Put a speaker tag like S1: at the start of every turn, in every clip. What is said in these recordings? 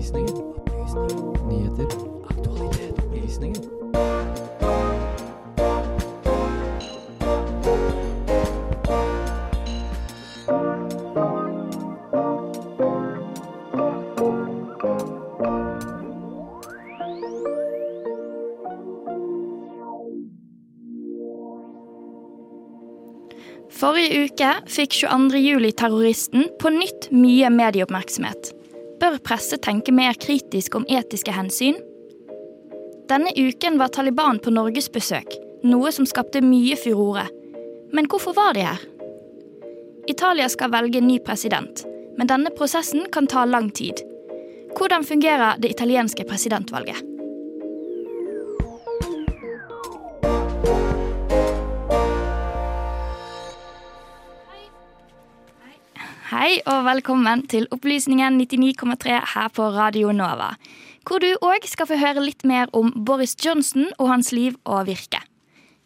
S1: Opplysningen. Nyheter. Aktualitet. Opplysninger.
S2: Forrige uke fikk 22. juli-terroristen på nytt mye medieoppmerksomhet. Bør presse tenke mer kritisk om etiske hensyn? Denne uken var Taliban på norgesbesøk, noe som skapte mye furore. Men hvorfor var de her? Italia skal velge ny president, men denne prosessen kan ta lang tid. Hvordan fungerer det italienske presidentvalget? Hei og velkommen til Opplysningen 99,3 her på Radio Nova. Hvor du òg skal få høre litt mer om Boris Johnson og hans liv og virke.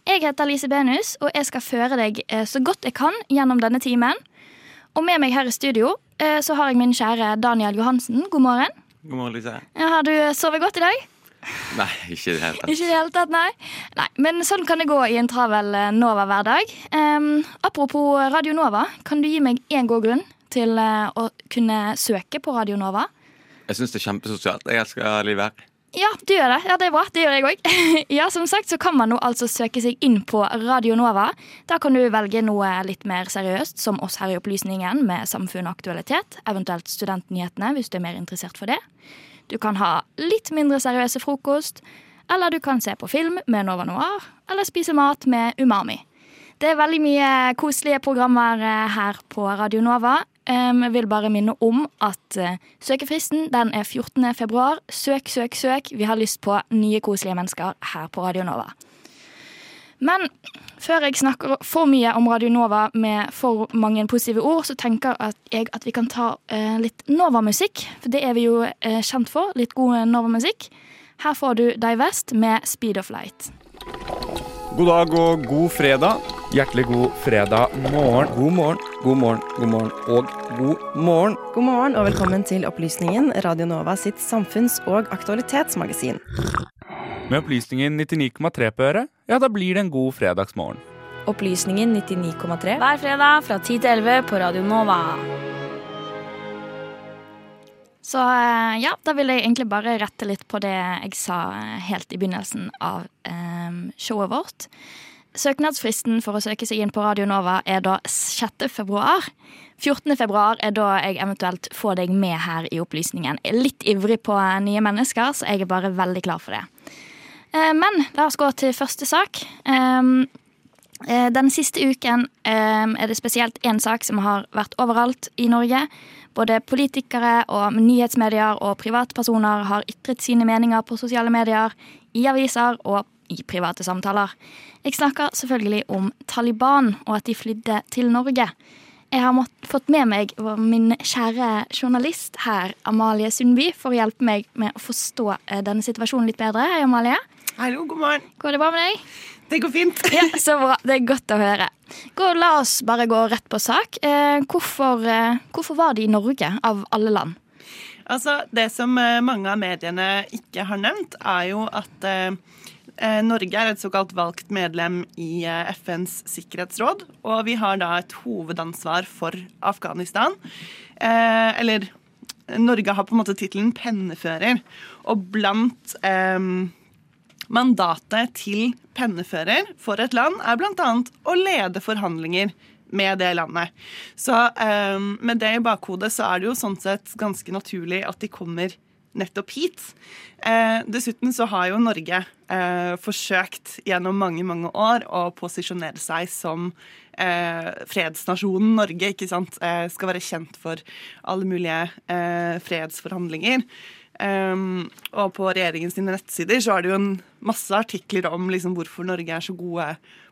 S2: Jeg heter Lise Benus, og jeg skal føre deg eh, så godt jeg kan gjennom denne timen. Og med meg her i studio eh, så har jeg min kjære Daniel Johansen. God morgen.
S3: God morgen, Lise.
S2: Har du sovet godt i dag?
S3: Nei, ikke i det hele tatt.
S2: Ikke i det hele tatt, nei. nei. Men sånn kan det gå i en travel eh, Nova-hverdag. Um, apropos Radio Nova, kan du gi meg én god grunn til eh, å kunne søke på Radio Nova?
S3: Jeg syns det er kjempesosialt. Jeg elsker livet her.
S2: Ja, du gjør det. Ja, Det er bra. Det gjør jeg òg. ja, som sagt så kan man nå altså søke seg inn på Radio Nova. Da kan du velge noe litt mer seriøst, som oss her i Opplysningen, med samfunn og aktualitet. Eventuelt Studentnyhetene, hvis du er mer interessert for det. Du kan ha litt mindre seriøse frokost. Eller du kan se på film med Nova Noir, eller spise mat med Umami. Det er veldig mye koselige programmer eh, her på Radio Nova. Jeg vil bare minne om at uh, søkefristen den er 14. februar. Søk, søk, søk. Vi har lyst på nye, koselige mennesker her på Radio Nova. Men før jeg snakker for mye om Radio Nova med for mange positive ord, så tenker jeg at vi kan ta uh, litt Nova-musikk. For det er vi jo uh, kjent for. Litt god Nova-musikk. Her får du Divest med Speed of Light.
S4: God dag og god fredag. Hjertelig god fredag morgen. God morgen, god morgen, god morgen og god morgen.
S5: God morgen og velkommen til Opplysningen, Radio Nova sitt samfunns- og aktualitetsmagasin.
S4: Med opplysningen 99,3 på øret, ja, da blir det en god fredagsmorgen.
S6: Opplysningen 99,3 hver fredag fra 10 til 11 på Radio Nova.
S2: Så eh, ja, da vil jeg egentlig bare rette litt på det jeg sa eh, helt i begynnelsen av eh, showet vårt. Søknadsfristen for å søke seg inn på Radio Nova er da 6. februar. 14. februar er da jeg eventuelt får deg med her i opplysningen. Jeg er litt ivrig på nye mennesker, så jeg er bare veldig klar for det. Men la oss gå til første sak. Den siste uken er det spesielt én sak som har vært overalt i Norge. Både politikere og nyhetsmedier og privatpersoner har ytret sine meninger på sosiale medier, i aviser og i private samtaler. Jeg snakker selvfølgelig om Taliban og at de flydde til Norge. Jeg har mått, fått med meg min kjære journalist her, Amalie Sundby, for å hjelpe meg med å forstå denne situasjonen litt bedre. Hei, Amalie.
S7: Hallo, god morgen.
S2: Går det bra med deg?
S7: Det går fint.
S2: ja, Så bra. Det er godt å høre. Gå, la oss bare gå rett på sak. Eh, hvorfor, eh, hvorfor var de i Norge, av alle land?
S7: Altså, Det som mange av mediene ikke har nevnt, er jo at eh, Norge er et såkalt valgt medlem i FNs sikkerhetsråd, og vi har da et hovedansvar for Afghanistan. Eh, eller Norge har på en måte tittelen pennefører, og blant eh, mandatet til pennefører for et land er bl.a. å lede forhandlinger med det landet. Så eh, med det i bakhodet så er det jo sånn sett ganske naturlig at de kommer nettopp hit. Eh, dessuten så har jo Norge eh, forsøkt gjennom mange, mange år å posisjonere seg som eh, fredsnasjonen Norge, ikke sant. Eh, skal være kjent for alle mulige eh, fredsforhandlinger. Um, og på regjeringens nettsider så er det jo en masse artikler om liksom, hvorfor Norge er så gode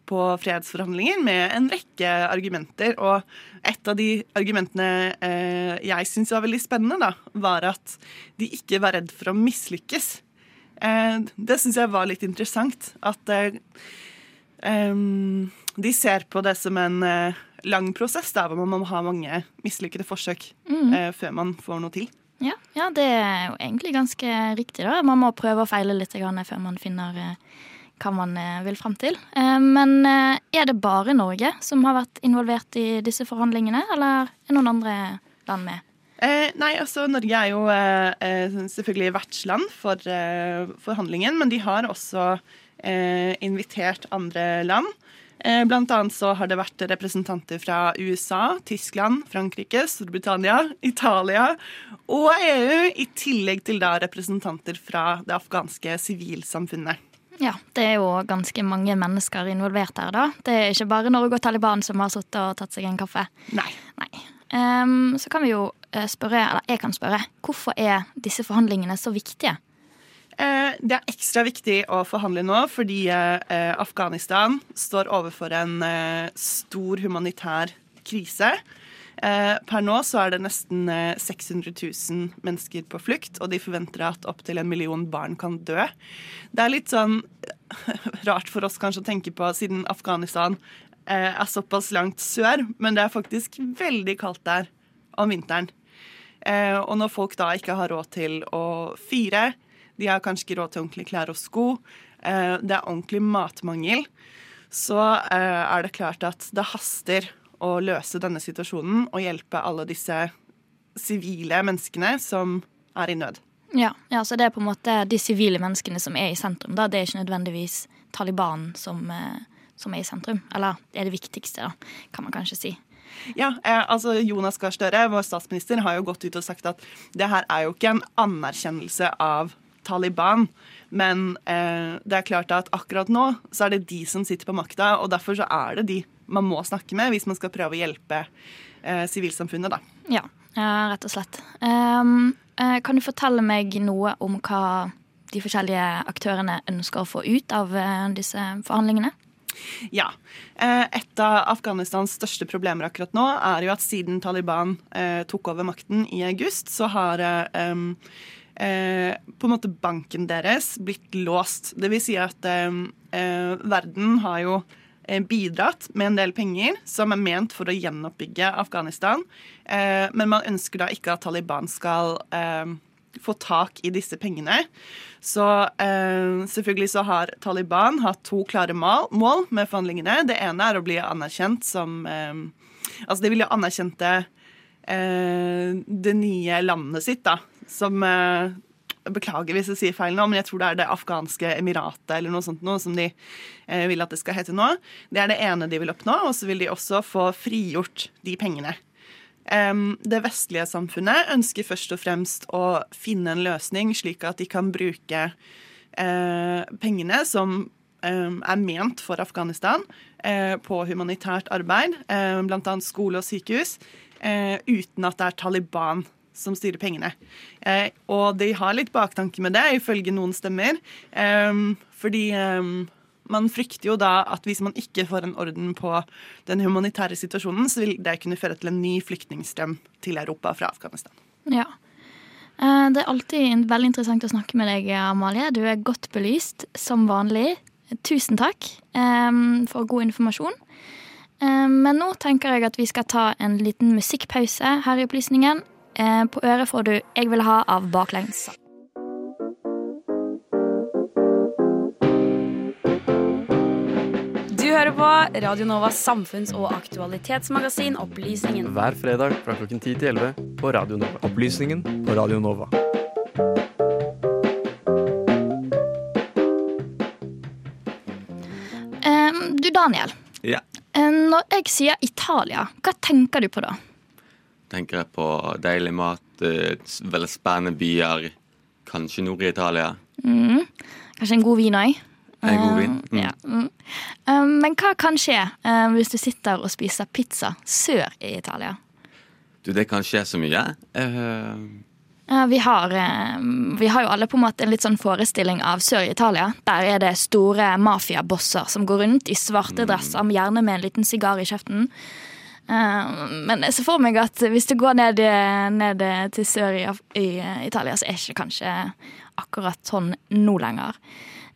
S7: på fredsforhandlinger, med en rekke argumenter. Og et av de argumentene eh, jeg syns var veldig spennende, da, var at de ikke var redd for å mislykkes. Eh, det syns jeg var litt interessant. At eh, um, de ser på det som en lang prosess, der hvor man må ha mange mislykkede forsøk mm. før man får noe til.
S2: Ja, ja, det er jo egentlig ganske riktig. da. Man må prøve og feile litt grann før man finner eh, hva man eh, vil fram til. Eh, Men eh, er det bare Norge som har vært involvert i disse forhandlingene, eller er noen andre land med?
S7: Eh, nei, altså Norge er jo eh, selvfølgelig vertsland for eh, forhandlingen, men de har også invitert andre land. Blant annet så har det vært representanter fra USA, Tyskland, Frankrike, Storbritannia, Italia og EU, i tillegg til da representanter fra det afghanske sivilsamfunnet.
S2: Ja, det er jo ganske mange mennesker involvert her, da. Det er ikke bare Norge og Taliban som har sittet og tatt seg en kaffe.
S7: Nei.
S2: Nei. Um, så kan vi jo eh, spørre, eller jeg kan spørre, hvorfor er disse forhandlingene så viktige?
S7: Eh, Det er ekstra viktig å forhandle nå fordi eh, Afghanistan står overfor en stor humanitær krise. Eh, Per nå så er det nesten eh, 600 000 mennesker på flukt, og de forventer at opptil en million barn kan dø. Det er litt sånn rart for oss kanskje å tenke på, siden Afghanistan eh, er såpass langt sør, men det er faktisk veldig kaldt der om vinteren. Eh, og når folk da ikke har råd til å fyre, de har kanskje ikke råd til ordentlige klær og sko, eh, det er ordentlig matmangel, så eh, er det klart at det haster å løse denne situasjonen og hjelpe alle disse sivile menneskene som er i nød.
S2: Ja, ja, Så det er på en måte de sivile menneskene som er i sentrum. da. Det er ikke nødvendigvis Taliban som, eh, som er i sentrum. Eller det er det viktigste, da, kan man kanskje si.
S7: Ja, eh, altså Jonas Gahr Støre, vår statsminister, har jo gått ut og sagt at det her er jo ikke en anerkjennelse av Taliban. Men eh, det er klart at akkurat nå så er det de som sitter på makta, og derfor så er det de man må snakke med hvis man skal prøve å hjelpe eh, sivilsamfunnet, da.
S2: Ja, ja rett og slett. Eh, kan du fortelle meg noe om hva de forskjellige aktørene ønsker å få ut av eh, disse forhandlingene?
S7: Ja. Eh, Et av Afghanistans største problemer akkurat nå er jo at siden Taliban eh, tok over makten i august, så har um, eh, på en måte banken deres blitt låst. Det vil si at eh, eh, verden har jo eh, bidratt med en del penger som er ment for å gjenoppbygge Afghanistan. Eh, men man ønsker da ikke at Taliban skal eh, få tak i disse pengene. Så eh, selvfølgelig så har Taliban hatt to klare mål med forhandlingene. Det ene er å bli anerkjent som eh, Altså, de vil jo anerkjente eh, det nye landet sitt, da. Som eh, Beklager hvis jeg sier feil nå, men jeg tror det er det afghanske emiratet eller noe sånt noe som de eh, vil at det skal hete nå. Det er det ene de vil oppnå, og så vil de også få frigjort de pengene. Um, det vestlige samfunnet ønsker først og fremst å finne en løsning slik at de kan bruke uh, pengene som er ment for Afghanistan, eh, på humanitært arbeid, eh, bl.a. skole og sykehus, eh, uten at det er Taliban som styrer pengene. Eh, og de har litt baktanke med det, ifølge noen stemmer. Eh, fordi eh, man frykter jo da at hvis man ikke får en orden på den humanitære situasjonen, så vil det kunne føre til en ny flyktningstrøm til Europa fra Afghanistan.
S2: Ja. Eh, Det er alltid veldig interessant å snakke med deg, Amalie. Du er godt belyst, som vanlig. Tusen takk eh, for god informasjon. Eh, Men nå tenker jeg at vi skal ta en liten musikkpause her i Opplysningen. Eh, På øret får du 'Jeg vil ha' av Baklengs.
S6: Du hører på Radio Novas samfunns- og aktualitetsmagasin Opplysningen.
S1: Hver fredag fra klokken 10 til 11 på Radio Nova. Opplysningen på Radio Nova.
S2: Du, Daniel.
S3: Ja.
S2: eh, Når jeg sier Italia, hva tenker du på da?
S3: Tenker jeg på deilig mat, eh, veldig spennende byer. Kanskje nord i Italia.
S2: Mm. Kanskje en god vin òg?
S3: En god vin. Mm.
S2: Ja. Mm. Eh, Men hva kan skje hvis du sitter og spiser pizza sør i Italia?
S3: Du, det kan skje så mye.
S2: Uh... Vi, har, vi har jo alle på en måte en litt sånn forestilling av sør i Italia. Der er det store mafiabosser som går rundt i svarte dresser, gjerne med en liten sigar i kjeften. Eh, Men jeg ser for meg at hvis du går ned, ned til sør i, i eh, Italia, så er ikke kanskje akkurat sånn nå lenger.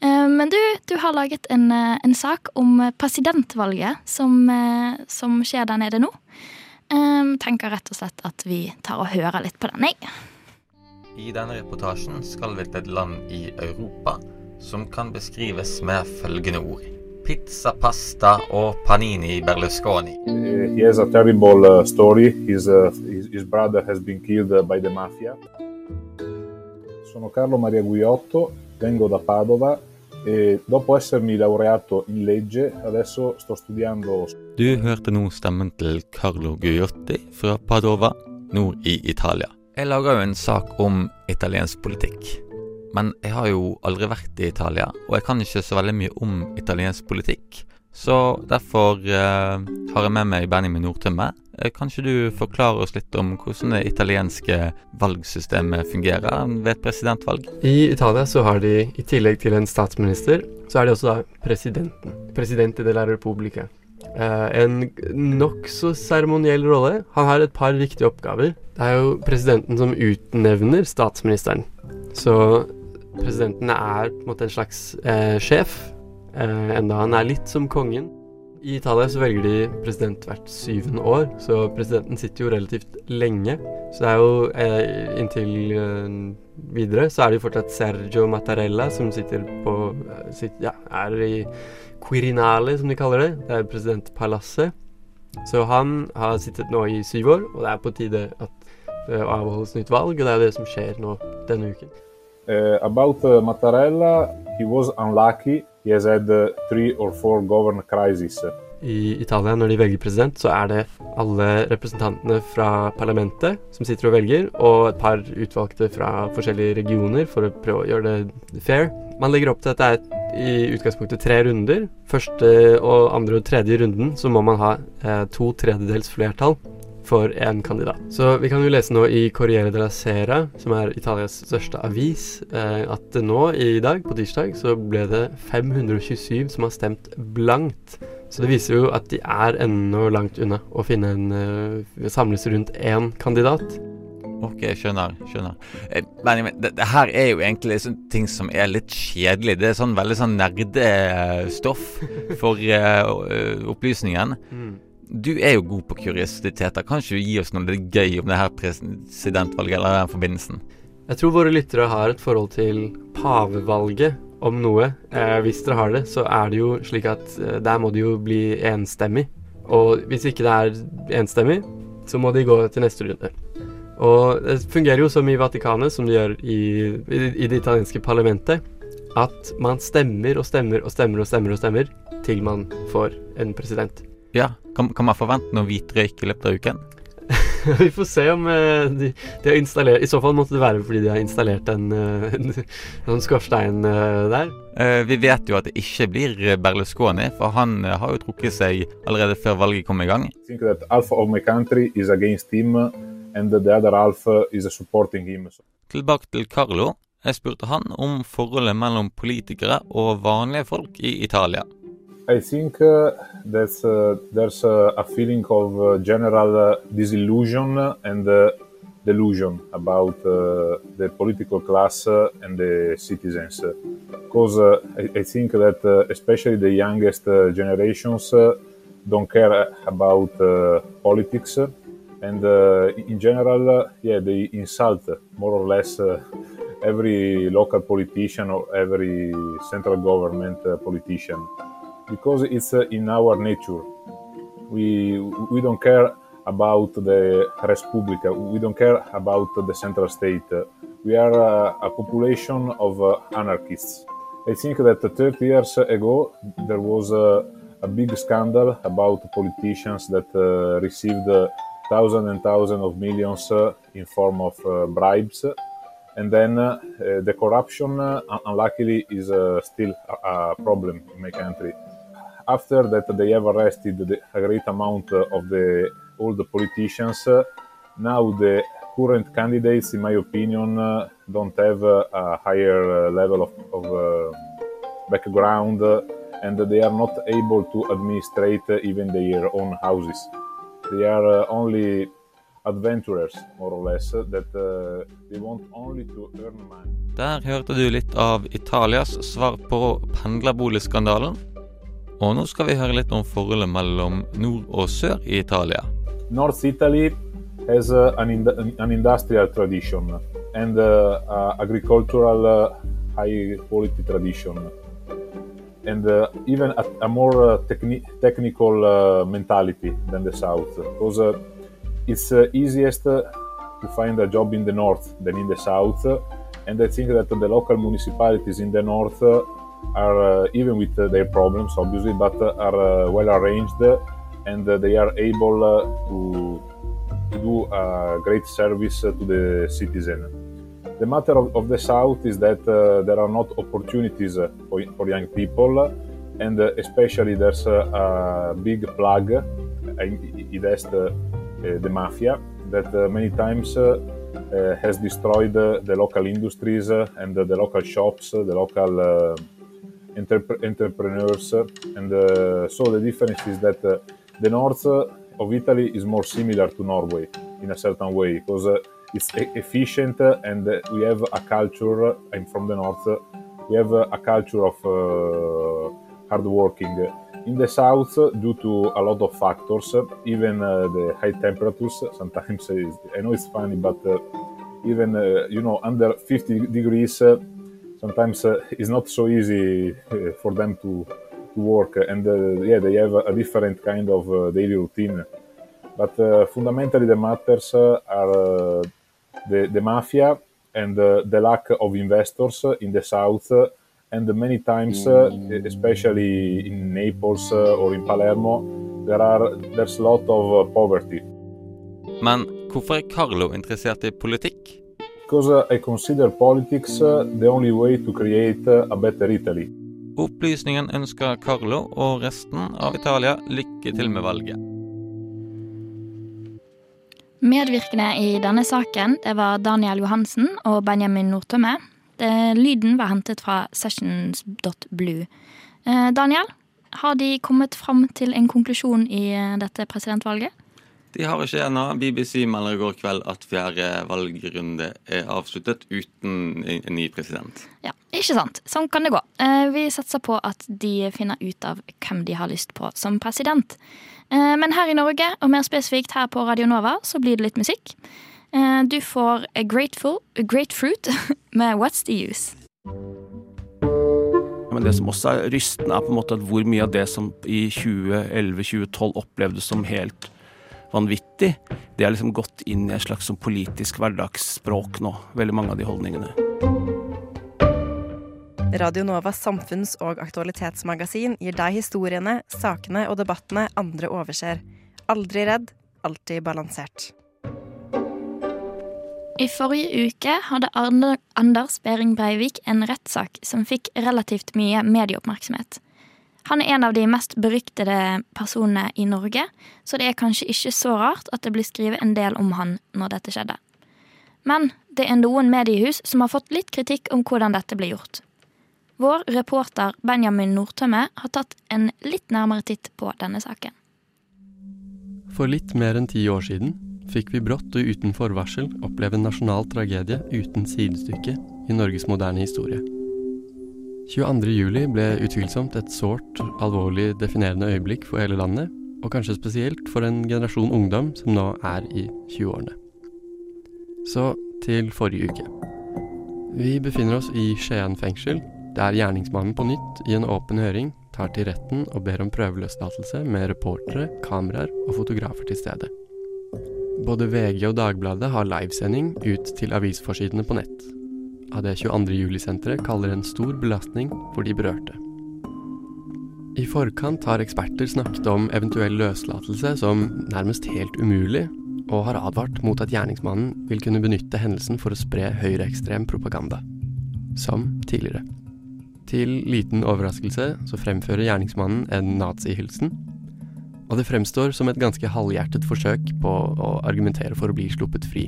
S2: Eh, Men du, du har laget en, en sak om presidentvalget som, som skjer der nede nå. Jeg Tenker rett og slett at vi tar og hører litt på den, jeg.
S3: I denne reportasjen skal vi til et land i Europa som kan beskrives med følgende ord. Pizza, pasta og panini Berlusconi.
S8: Uh, he has a terrible uh, story. His, uh, his, his brother has been killed uh, by the mafia. Sono Carlo Maria Guiotto, vengo da Padova e dopo essermi laureato in legge adesso sto studiando
S3: Du hørte nå stemmen til Carlo Guiotti fra Padova, nord i Italia. Jeg lager jo en sak om italiensk politikk. Men jeg har jo aldri vært i Italia, og jeg kan ikke så veldig mye om italiensk politikk. Så derfor eh, har jeg med meg Benjamin Nordtømme. Eh, kan ikke du forklare oss litt om hvordan det italienske valgsystemet fungerer ved et presidentvalg?
S1: I Italia så har de, i tillegg til en statsminister, så er de også da presidenten. Presidente della Repubblica. Eh, en nokså seremoniell rolle. Han har et par viktige oppgaver. Det er jo presidenten som utnevner statsministeren. Så presidenten er på en måte en slags eh, sjef, eh, enda han er litt som kongen. I Italia så velger de president hvert syvende år, så presidenten sitter jo relativt lenge. Så det er jo eh, inntil eh, videre så er det jo fortsatt Sergio Mattarella som sitter på eh, sitt, Ja, er i Quirinale, som de kaller det. Det er presidentpalasset. Så han har sittet nå i syv år, og det er på tide at det avholdes nytt valg, og det er det som skjer nå denne uken.
S8: Uh, about uh, Mattarella, he was unlucky. He has had uh, three or four govern crises.
S1: I Italia, når de velger president, så er det alle representantene fra parlamentet som sitter og velger, og et par utvalgte fra forskjellige regioner for å prøve å gjøre det fair. Man legger opp til at det er i utgangspunktet tre runder. Første og andre og tredje runden så må man ha eh, to tredjedels flertall for én kandidat. Så vi kan jo lese nå i Corriere della Sera, som er Italias største avis, eh, at nå i dag, på tirsdag, så ble det 527 som har stemt blankt. Så det viser jo at de er ennå langt unna å finne en uh, samles rundt én kandidat.
S3: Ok, skjønner. skjønner. Men, men det, det, her er jo egentlig sånn ting som er litt kjedelig. Det er sånn veldig sånn nerdestoff for uh, opplysningen. Mm. Du er jo god på kuriositeter. Kan ikke du gi oss noe litt gøy om det her presidentvalget eller den forbindelsen?
S1: Jeg tror våre lyttere har et forhold til pavevalget om noe. Eh, hvis dere har det, så er det jo slik at eh, der må det jo bli enstemmig. Og hvis ikke det er enstemmig, så må de gå til neste runde. Og det fungerer jo som i Vatikanet, som de gjør i, i, i det italienske parlamentet, at man stemmer og stemmer og stemmer og stemmer og stemmer til man får en president.
S3: Ja, kan, kan man forvente noe hvitrøyk i løpet av uken?
S1: Vi får se om uh, de, de, har installert I så fall måtte det være fordi de har installert en, uh, en, en skorstein uh, der.
S3: vi vet jo at det ikke blir Berlusconi, for han har jo trukket seg allerede før valget kom i gang.
S8: I think that half of my country is against him, and the other half is supporting.
S3: Tilbake til Carlo. Jeg spurte han om forholdet mellom politikere og vanlige folk i Italia.
S8: I think uh, that uh, there's uh, a feeling of general disillusion and delusion about the political class and the citizens. Because I, I, think that especially the youngest generations don't care about politics and uh, in general, uh, yeah, they insult more or less uh, every local politician or every central government politician because it's uh, in our nature. We we don't care about the Respublica. We don't care about the central state. We are uh, a population of uh, anarchists. I think that 30 years ago there was a big scandal about politicians that uh, received uh, thousands and thousands of millions uh, in form of bribes and then the corruption unluckily is still a, a problem in my country after that they have arrested the, a great amount of the the politicians. now the current candidates, in my opinion, uh, don't have uh, a higher uh, level of, of background and they are not able to administrate even their own houses. They are only adventurers, more or less, that uh, they want only to earn money.
S3: Der hørte du litt av Italias svar på pendlerboligskandalen. Og nå skal vi høre litt om forholdet mellom nord og sør i Italia.
S8: North Italy has uh, an, an industrial tradition and agricultural high quality tradition. And uh, even a, a more uh, techni- technical uh, mentality than the south. Because it's easiest to find a job in the north than in the south. And i think that the local municipalities in the north are uh, even with uh, their problems obviously but uh, are well arranged and they are able to, to do a great service to the citizen. The matter of, of the South is that uh, there are not opportunities uh, for, for young people, and uh, especially there's a, big plug in Est, the mafia, that many times has destroyed the local industries and the local shops, the local entrep- entrepreneurs. And so the difference is that the north of Italy is more similar to Norway in a certain way because it's efficient and we have a culture i'm from the north we have a culture of uh, hard working in the south due to a lot of factors even uh, the high temperatures sometimes i know it's funny but uh, even uh, you know under 50 degrees uh, sometimes uh, it's not so easy for them to, to work. And yeah they have a different kind of daily routine. But fundamentally the matters are the, the mafia and uh, the lack of investors in the south and many times uh, especially in Naples uh, or in Palermo there are there's a lot of poverty.
S3: Hvorfor er Carlo interessert i politikk?
S8: Because I consider politics the only way to create a better Italy.
S3: Opplysningen ønsker Carlo og resten av Italia lykke til med valget.
S2: Medvirkende i denne saken det var Daniel Johansen og Benjamin Nordtømme. Lyden var hentet fra sessions.blue. Eh, Daniel, har de kommet fram til en konklusjon i eh, dette presidentvalget?
S3: De har ikke ennå. BBC melder i går kveld at fjerde valgrunde er avsluttet uten en ny president.
S2: Ja, ikke sant. Sånn kan det gå. Eh, vi satser på at de finner ut av hvem de har lyst på som president. Eh, men her i Norge, og mer spesifikt her på Radio Nova, så blir det litt musikk. Eh, du får A Grateful, A Great Fruit med What's The Use.
S9: Men det som også er rystende, er på en måte at hvor mye av det som i 2011-2012 opplevdes som helt vanvittig, det er liksom gått inn i et slags sånn politisk hverdagsspråk nå. Veldig mange av de holdningene.
S5: Radio Novas samfunns- og aktualitetsmagasin gir deg historiene, sakene og debattene andre overser. Aldri redd, alltid balansert.
S2: I forrige uke hadde Anders Behring Breivik en rettssak som fikk relativt mye medieoppmerksomhet. Han er en av de mest beryktede personene i Norge, så det er kanskje ikke så rart at det blir skrevet en del om han når dette skjedde. Men det er noen mediehus som har fått litt kritikk om hvordan dette ble gjort. Vår reporter Benjamin Nordtømme har tatt en litt nærmere titt på denne saken.
S10: For litt mer enn ti år siden fikk vi brått og uten forvarsel oppleve en nasjonal tragedie uten sidestykke i Norges moderne historie. 22.07 ble utvilsomt et sårt, alvorlig definerende øyeblikk for hele landet, og kanskje spesielt for en generasjon ungdom som nå er i 20-årene. Så til forrige uke. Vi befinner oss i Skien fengsel, der gjerningsmannen på nytt, i en åpen høring, tar til retten og ber om prøveløslatelse med reportere, kameraer og fotografer til stede. Både VG og Dagbladet har livesending ut til avisforsidene på nett, av det 22. juli-senteret kaller en stor belastning for de berørte. I forkant har eksperter snakket om eventuell løslatelse som nærmest helt umulig, og har advart mot at gjerningsmannen vil kunne benytte hendelsen for å spre høyreekstrem propaganda. Som tidligere. Til liten overraskelse så fremfører gjerningsmannen en nazihilsen, og det fremstår som et ganske halvhjertet forsøk på å argumentere for å bli sluppet fri.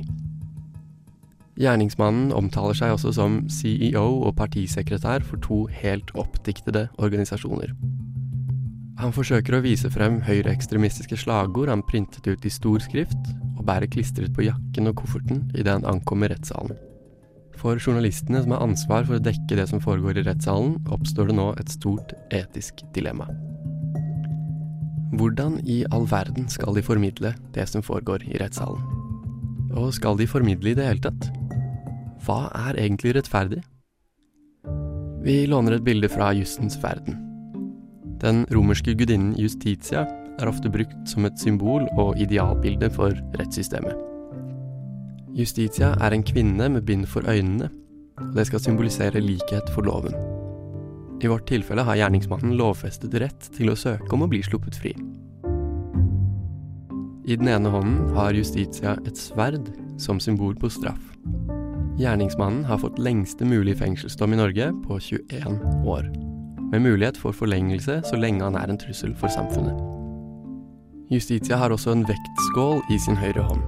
S10: Gjerningsmannen omtaler seg også som CEO og partisekretær for to helt oppdiktede organisasjoner. Han forsøker å vise frem høyreekstremistiske slagord han printet ut i stor skrift, og bærer klistret på jakken og kofferten idet han ankommer rettssalen. For journalistene som har ansvar for å dekke det som foregår i rettssalen, oppstår det nå et stort etisk dilemma. Hvordan i all verden skal de formidle det som foregår i rettssalen? Og skal de formidle i det hele tatt? Hva er egentlig rettferdig? Vi låner et bilde fra jussens verden. Den romerske gudinnen Justitia er ofte brukt som et symbol og idealbilde for rettssystemet. Justitia er en kvinne med bind for øynene, og det skal symbolisere likhet for loven. I vårt tilfelle har gjerningsmannen lovfestet rett til å søke om å bli sluppet fri. I den ene hånden har Justitia et sverd som symbol på straff. Gjerningsmannen har fått lengste mulig fengselsdom i Norge på 21 år, med mulighet for forlengelse så lenge han er en trussel for samfunnet. Justitia har også en vektskål i sin høyre hånd.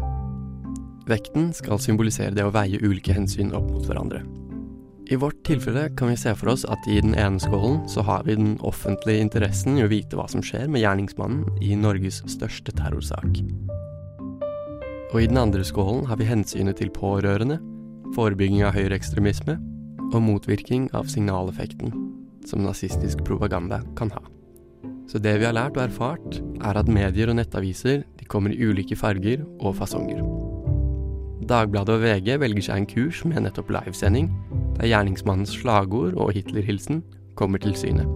S10: Vekten skal symbolisere det å veie ulike hensyn opp mot hverandre. I vårt tilfelle kan vi se for oss at i den ene skålen så har vi den offentlige interessen i å vite hva som skjer med gjerningsmannen i Norges største terrorsak. Og i den andre skålen har vi hensynet til pårørende, forebygging av høyreekstremisme og motvirking av signaleffekten som nazistisk propaganda kan ha. Så det vi har lært og erfart, er at medier og nettaviser de kommer i ulike farger og fasonger. Dagbladet og VG velger seg en kurs med nettopp livesending, der gjerningsmannens slagord og Hitler-hilsen kommer til syne.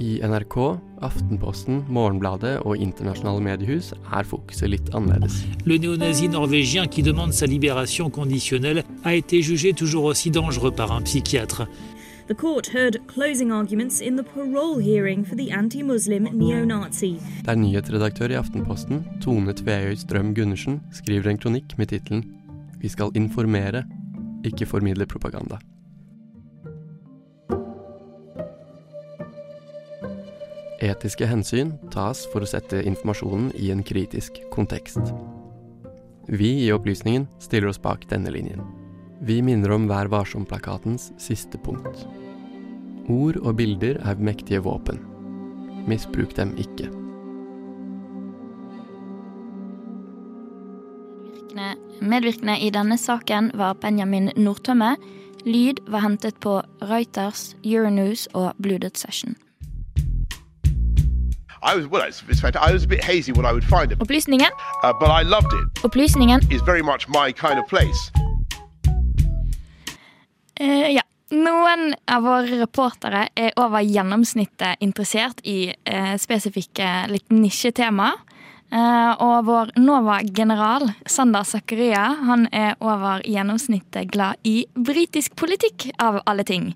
S10: I NRK, Aftenposten, Morgenbladet og internasjonale mediehus er fokuset litt annerledes.
S11: Le néo-nazi norvégien qui demande sa libération conditionnelle a été jugé toujours aussi dangereux par un psychiatre.
S12: The court heard closing arguments in the parole hearing for the anti-Muslim neo-Nazi.
S10: Der nyhetsredaktør i Aftenposten, Tone Tveøy Strøm Gundersen, skriver en kronikk med tittelen 'Vi skal informere, ikke formidle propaganda'. Etiske hensyn tas for å sette informasjonen i en kritisk kontekst. Vi i Opplysningen stiller oss bak denne linjen. Vi minner om Vær varsom-plakatens siste punkt. Ord og bilder er mektige våpen. Misbruk dem ikke.
S2: Medvirkende i denne saken var Benjamin Nordtømme. Lyd var hentet på Reuters, Euronews og Dot Session.
S13: I was well. It's fantastic. I was a bit hazy what I would find it,
S2: Opplysningen.
S13: uh, but I loved it.
S2: Opplysningen.
S13: It's very much my kind of place.
S2: Uh, ja. Noen av våre reportere er over gjennomsnittet interessert i uh, spesifikke, litt nisjetema. Uh, og vår Nova-general, Sander Zakaria, han er over gjennomsnittet glad i britisk politikk, av alle ting.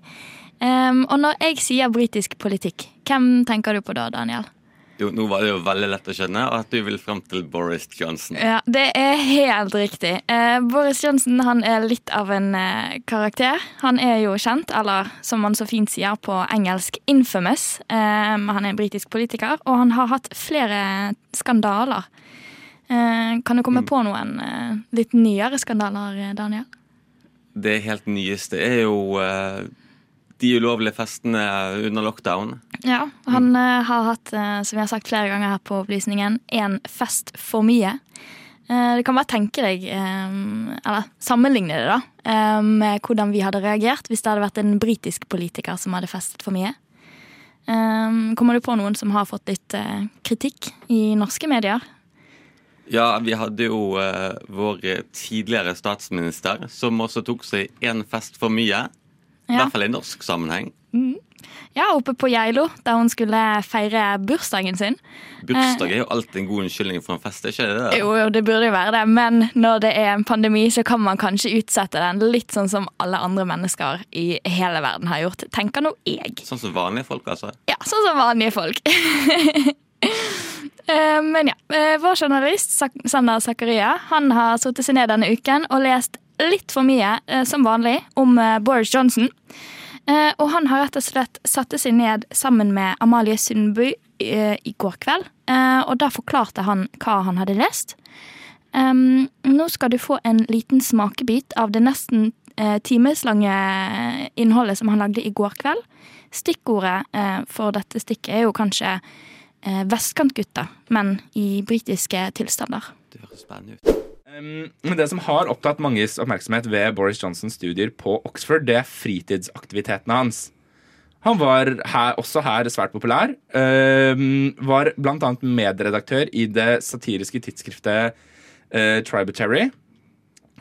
S2: Um, og når jeg sier britisk politikk, hvem tenker du på da, Daniel?
S3: Jo, nå var det jo veldig lett å skjønne at du vil frem til Boris Johnson.
S2: Ja, Det er helt riktig. Eh, Boris Johnson han er litt av en eh, karakter. Han er jo kjent, eller som man så fint sier på engelsk, infamous. Eh, han er en britisk politiker, og han har hatt flere skandaler. Eh, kan du komme på noen eh, litt nyere skandaler, Daniel?
S3: Det helt nyeste er jo eh, de ulovlige festene under lockdown.
S2: Ja, han mm. har hatt, eh, som jeg har sagt flere ganger her på opplysningen, en fest for mye. Det du kan bare tenke deg, eh, eller sammenligne det da, eh, med hvordan vi hadde reagert hvis det hadde vært en britisk politiker som hadde festet for mye. Eh, kommer du på noen som har fått litt eh, kritikk i norske medier?
S3: Ja, vi hadde jo eh, vår tidligere statsminister som også tok seg en fest for mye. I hvert fall i norsk sammenheng.
S2: Mm. Ja, oppe på Geilo, der hun skulle feire bursdagen sin.
S3: Bursdag er jo alltid en god unnskyldning for en fest, ikke det? det?
S2: Jo, jo, det burde jo være det, men når det er en pandemi, så kan man kanskje utsette den litt sånn som alle andre mennesker i hele verden har gjort. Tenker nå jeg.
S3: Sånn som vanlige folk, altså.
S2: Ja, sånn som vanlige folk. Eh, Men ja, eh, vår journalist Sander Zakaria han har satt seg ned denne uken og lest litt for mye, eh, som vanlig, om eh, Boris Johnson. Eh, Og han har rett og slett satt seg ned sammen med Amalie Sundby i går kveld. Og da forklarte han hva han hadde lest. Nå skal du få en liten smakebit av det nesten timeslange innholdet som han lagde i går kveld. Stikkordet for dette stikket er jo kanskje vestkantgutter, men i britiske tilstander.
S3: Det høres spennende ut.
S4: Um, det som har opptatt manges oppmerksomhet ved Boris Johnsons studier på Oxford, det er fritidsaktivitetene hans. Han var her, også her svært populær. Uh, var annet medredaktør i det satiriske tidsskriftet uh, Tributary.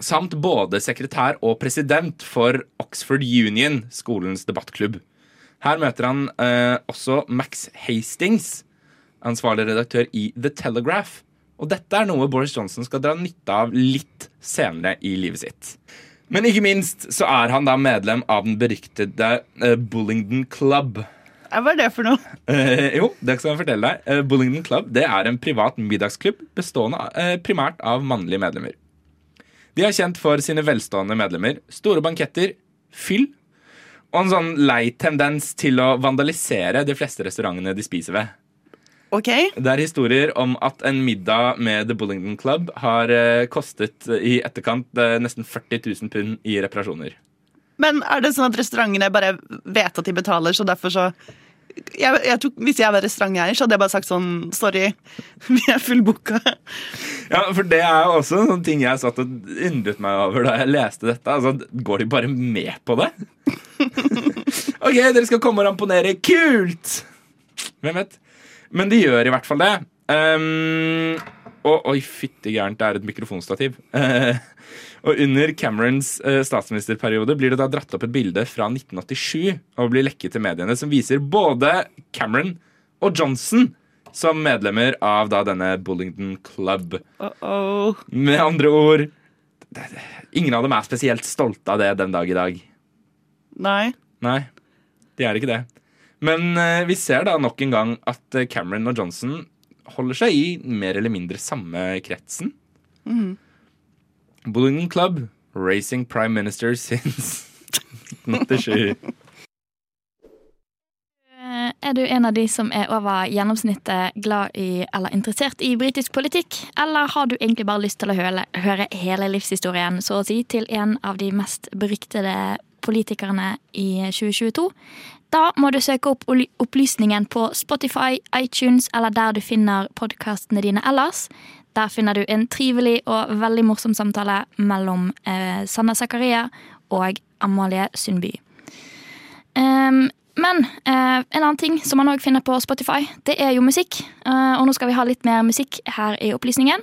S4: samt både sekretær og president for Oxford Union, skolens debattklubb. Her møter han uh, også Max Hastings, ansvarlig redaktør i The Telegraph. Og dette er noe Boris Johnson skal dra nytte av litt senere i livet sitt. Men ikke minst så er han da medlem av den beryktede eh, Bullingdon Club.
S7: Hva er det for noe?
S4: Eh, jo, det skal jeg fortelle deg. Eh, Bullingdon Club det er en privat middagsklubb bestående eh, primært av mannlige medlemmer. De er kjent for sine velstående medlemmer, store banketter, fyll og en sånn lei tendens til å vandalisere de fleste restaurantene de spiser ved.
S7: Ok.
S4: Det er historier om at en middag med The Bullingdon Club har eh, kostet eh, i etterkant eh, nesten 40 000 pund i reparasjoner.
S7: Men er det sånn at restaurantene bare vet at de betaler, så derfor så jeg, jeg tok, Hvis jeg var restauranteier, så hadde jeg bare sagt sånn Sorry, vi er fullbooka.
S4: Ja, for det er jo også en sånn ting jeg satt og undret meg over da jeg leste dette. Altså, Går de bare med på det? OK, dere skal komme og ramponere. Kult! Hvem vet? Men de gjør i hvert fall det. Um, og oi, fytti gærent, det er et mikrofonstativ. Uh, og under Camerons uh, statsministerperiode blir det da dratt opp et bilde fra 1987 og blir lekket til mediene som viser både Cameron og Johnson som medlemmer av da denne Bullington Club.
S7: Uh-oh.
S4: Med andre ord det- Ingen av dem er spesielt stolte av det den dag i dag.
S7: Nei.
S4: Nei, de er ikke det. Men eh, vi ser da nok en gang at eh, Cameron og Johnson holder seg i mer eller mindre samme kretsen.
S7: Mm.
S4: Bullingdon Club, racing prime minister since 1987.
S2: Eh, Er du en av de som er over gjennomsnittet glad i eller interessert i britisk politikk? Eller har du egentlig bare lyst til å høre, høre hele livshistorien, så å si, til en av de mest beryktede politikerne i 2022? Da må du søke opp opplysningen på Spotify, iTunes eller der du finner podkastene dine ellers. Der finner du en trivelig og veldig morsom samtale mellom eh, Sanna Zakaria og Amalie Sundby. Um, men eh, en annen ting som man òg finner på Spotify, det er jo musikk. Uh, og nå skal vi ha litt mer musikk her i opplysningen.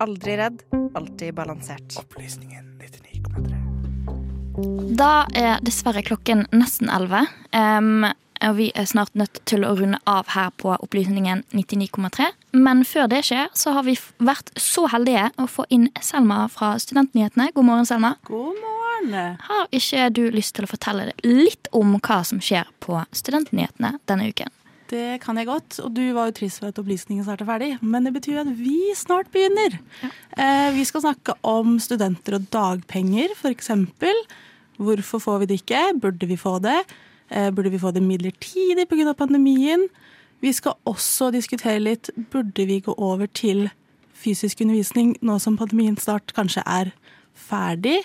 S5: Aldri redd, alltid balansert. Opplysningen 99,3.
S2: Da er dessverre klokken nesten elleve. Um, og vi er snart nødt til å runde av her på Opplysningen 99,3. Men før det skjer, så har vi vært så heldige å få inn Selma fra Studentnyhetene. God morgen, Selma.
S14: God morgen.
S2: Har ikke du lyst til å fortelle litt om hva som skjer på Studentnyhetene denne uken?
S14: Det kan jeg godt, og du var jo trist for at opplysningen snart er ferdig. Men det betyr at vi snart begynner. Eh, vi skal snakke om studenter og dagpenger, f.eks. Hvorfor får vi det ikke? Burde vi få det? Eh, burde vi få det midlertidig pga. pandemien? Vi skal også diskutere litt burde vi gå over til fysisk undervisning nå som pandemien snart kanskje er ferdig.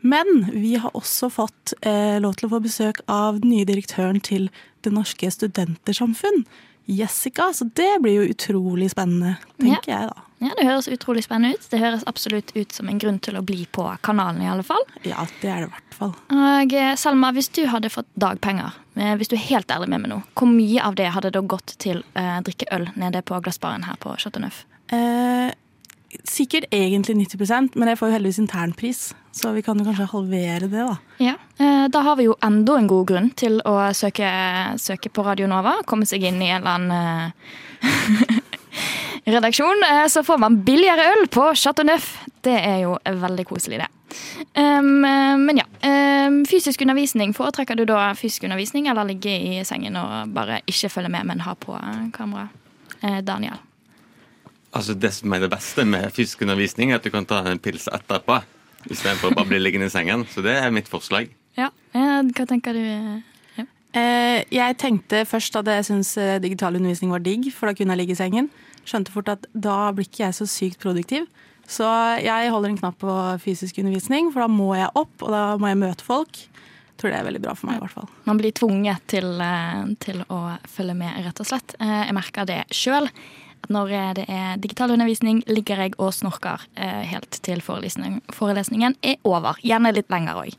S14: Men vi har også fått eh, lov til å få besøk av den nye direktøren til Det Norske Studentersamfunn, Jessica. Så det blir jo utrolig spennende, tenker jeg da.
S2: Ja, Det høres utrolig spennende ut. Det høres absolutt ut som en grunn til å bli på kanalen. i alle fall.
S14: Ja, det er det i hvert fall.
S2: Og eh, Selma, hvis du hadde fått dagpenger, eh, hvis du er helt ærlig med meg nå, hvor mye av det hadde da gått til å eh, drikke øl nede på glassbaren her på Chateau Neuf?
S14: Eh, sikkert egentlig 90% men jeg får jo heldigvis internpris, så vi kan jo kanskje halvere det, da.
S2: Ja, eh, Da har vi jo enda en god grunn til å søke, søke på Radio Nova. Komme seg inn i en eller annen eh, redaksjon. eh, Så får man billigere øl på Chateau Neuf. Det er jo veldig koselig, det. Um, men ja. Um, fysisk undervisning. Foretrekker du da fysisk undervisning eller ligge i sengen og bare ikke følge med, men ha på kamera? Daniel.
S3: Altså Det som er det beste med fysisk undervisning, er at du kan ta en pils etterpå. Istedenfor å bare bli liggende i sengen. Så det er mitt forslag.
S2: Ja, eh, Hva tenker du? eh?
S14: Eh, jeg tenkte først at jeg syntes digital undervisning var digg, for da kunne jeg ligge i sengen. skjønte fort at da blir ikke jeg så sykt produktiv. Så jeg holder en knapp på fysisk undervisning, for da må jeg opp, og da må jeg møte folk. Jeg tror det er veldig bra for meg, i hvert fall.
S2: Man blir tvunget til, til å følge med, rett og slett. Eh, jeg merker det sjøl. Når det er digital undervisning, ligger jeg og snorker eh, helt til forelesning, forelesningen er over. Gjerne litt lenger òg.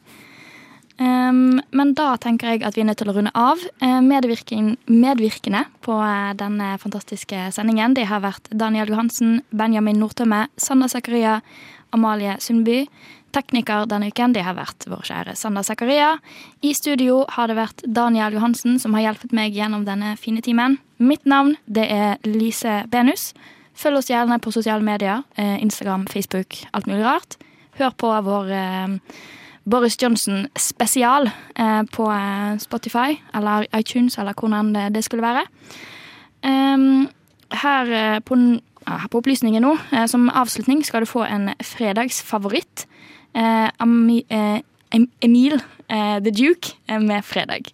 S2: Um, men da tenker jeg at vi er nødt til å runde av. Uh, medvirkende på denne fantastiske sendingen det har vært Daniel Johansen, Benjamin Nordtømme, Sander Zakaria, Amalie Sundby. Tekniker denne uken det har vært vår kjære Sander Zakaria. I studio har det vært Daniel Johansen som har hjulpet meg gjennom denne fine timen. Mitt navn det er Lise Benus. Følg oss gjerne på sosiale medier. Uh, Instagram, Facebook, alt mulig rart. Hør på vår Boris Johnson spesial eh, på eh, Spotify eller iTunes eller hvordan det, skulle være. Um, her, eh, på, her på Opplysningen nå, eh, som avslutning, skal du få en fredagsfavoritt. Eh, eh, Emil The Duke med 'Fredag'.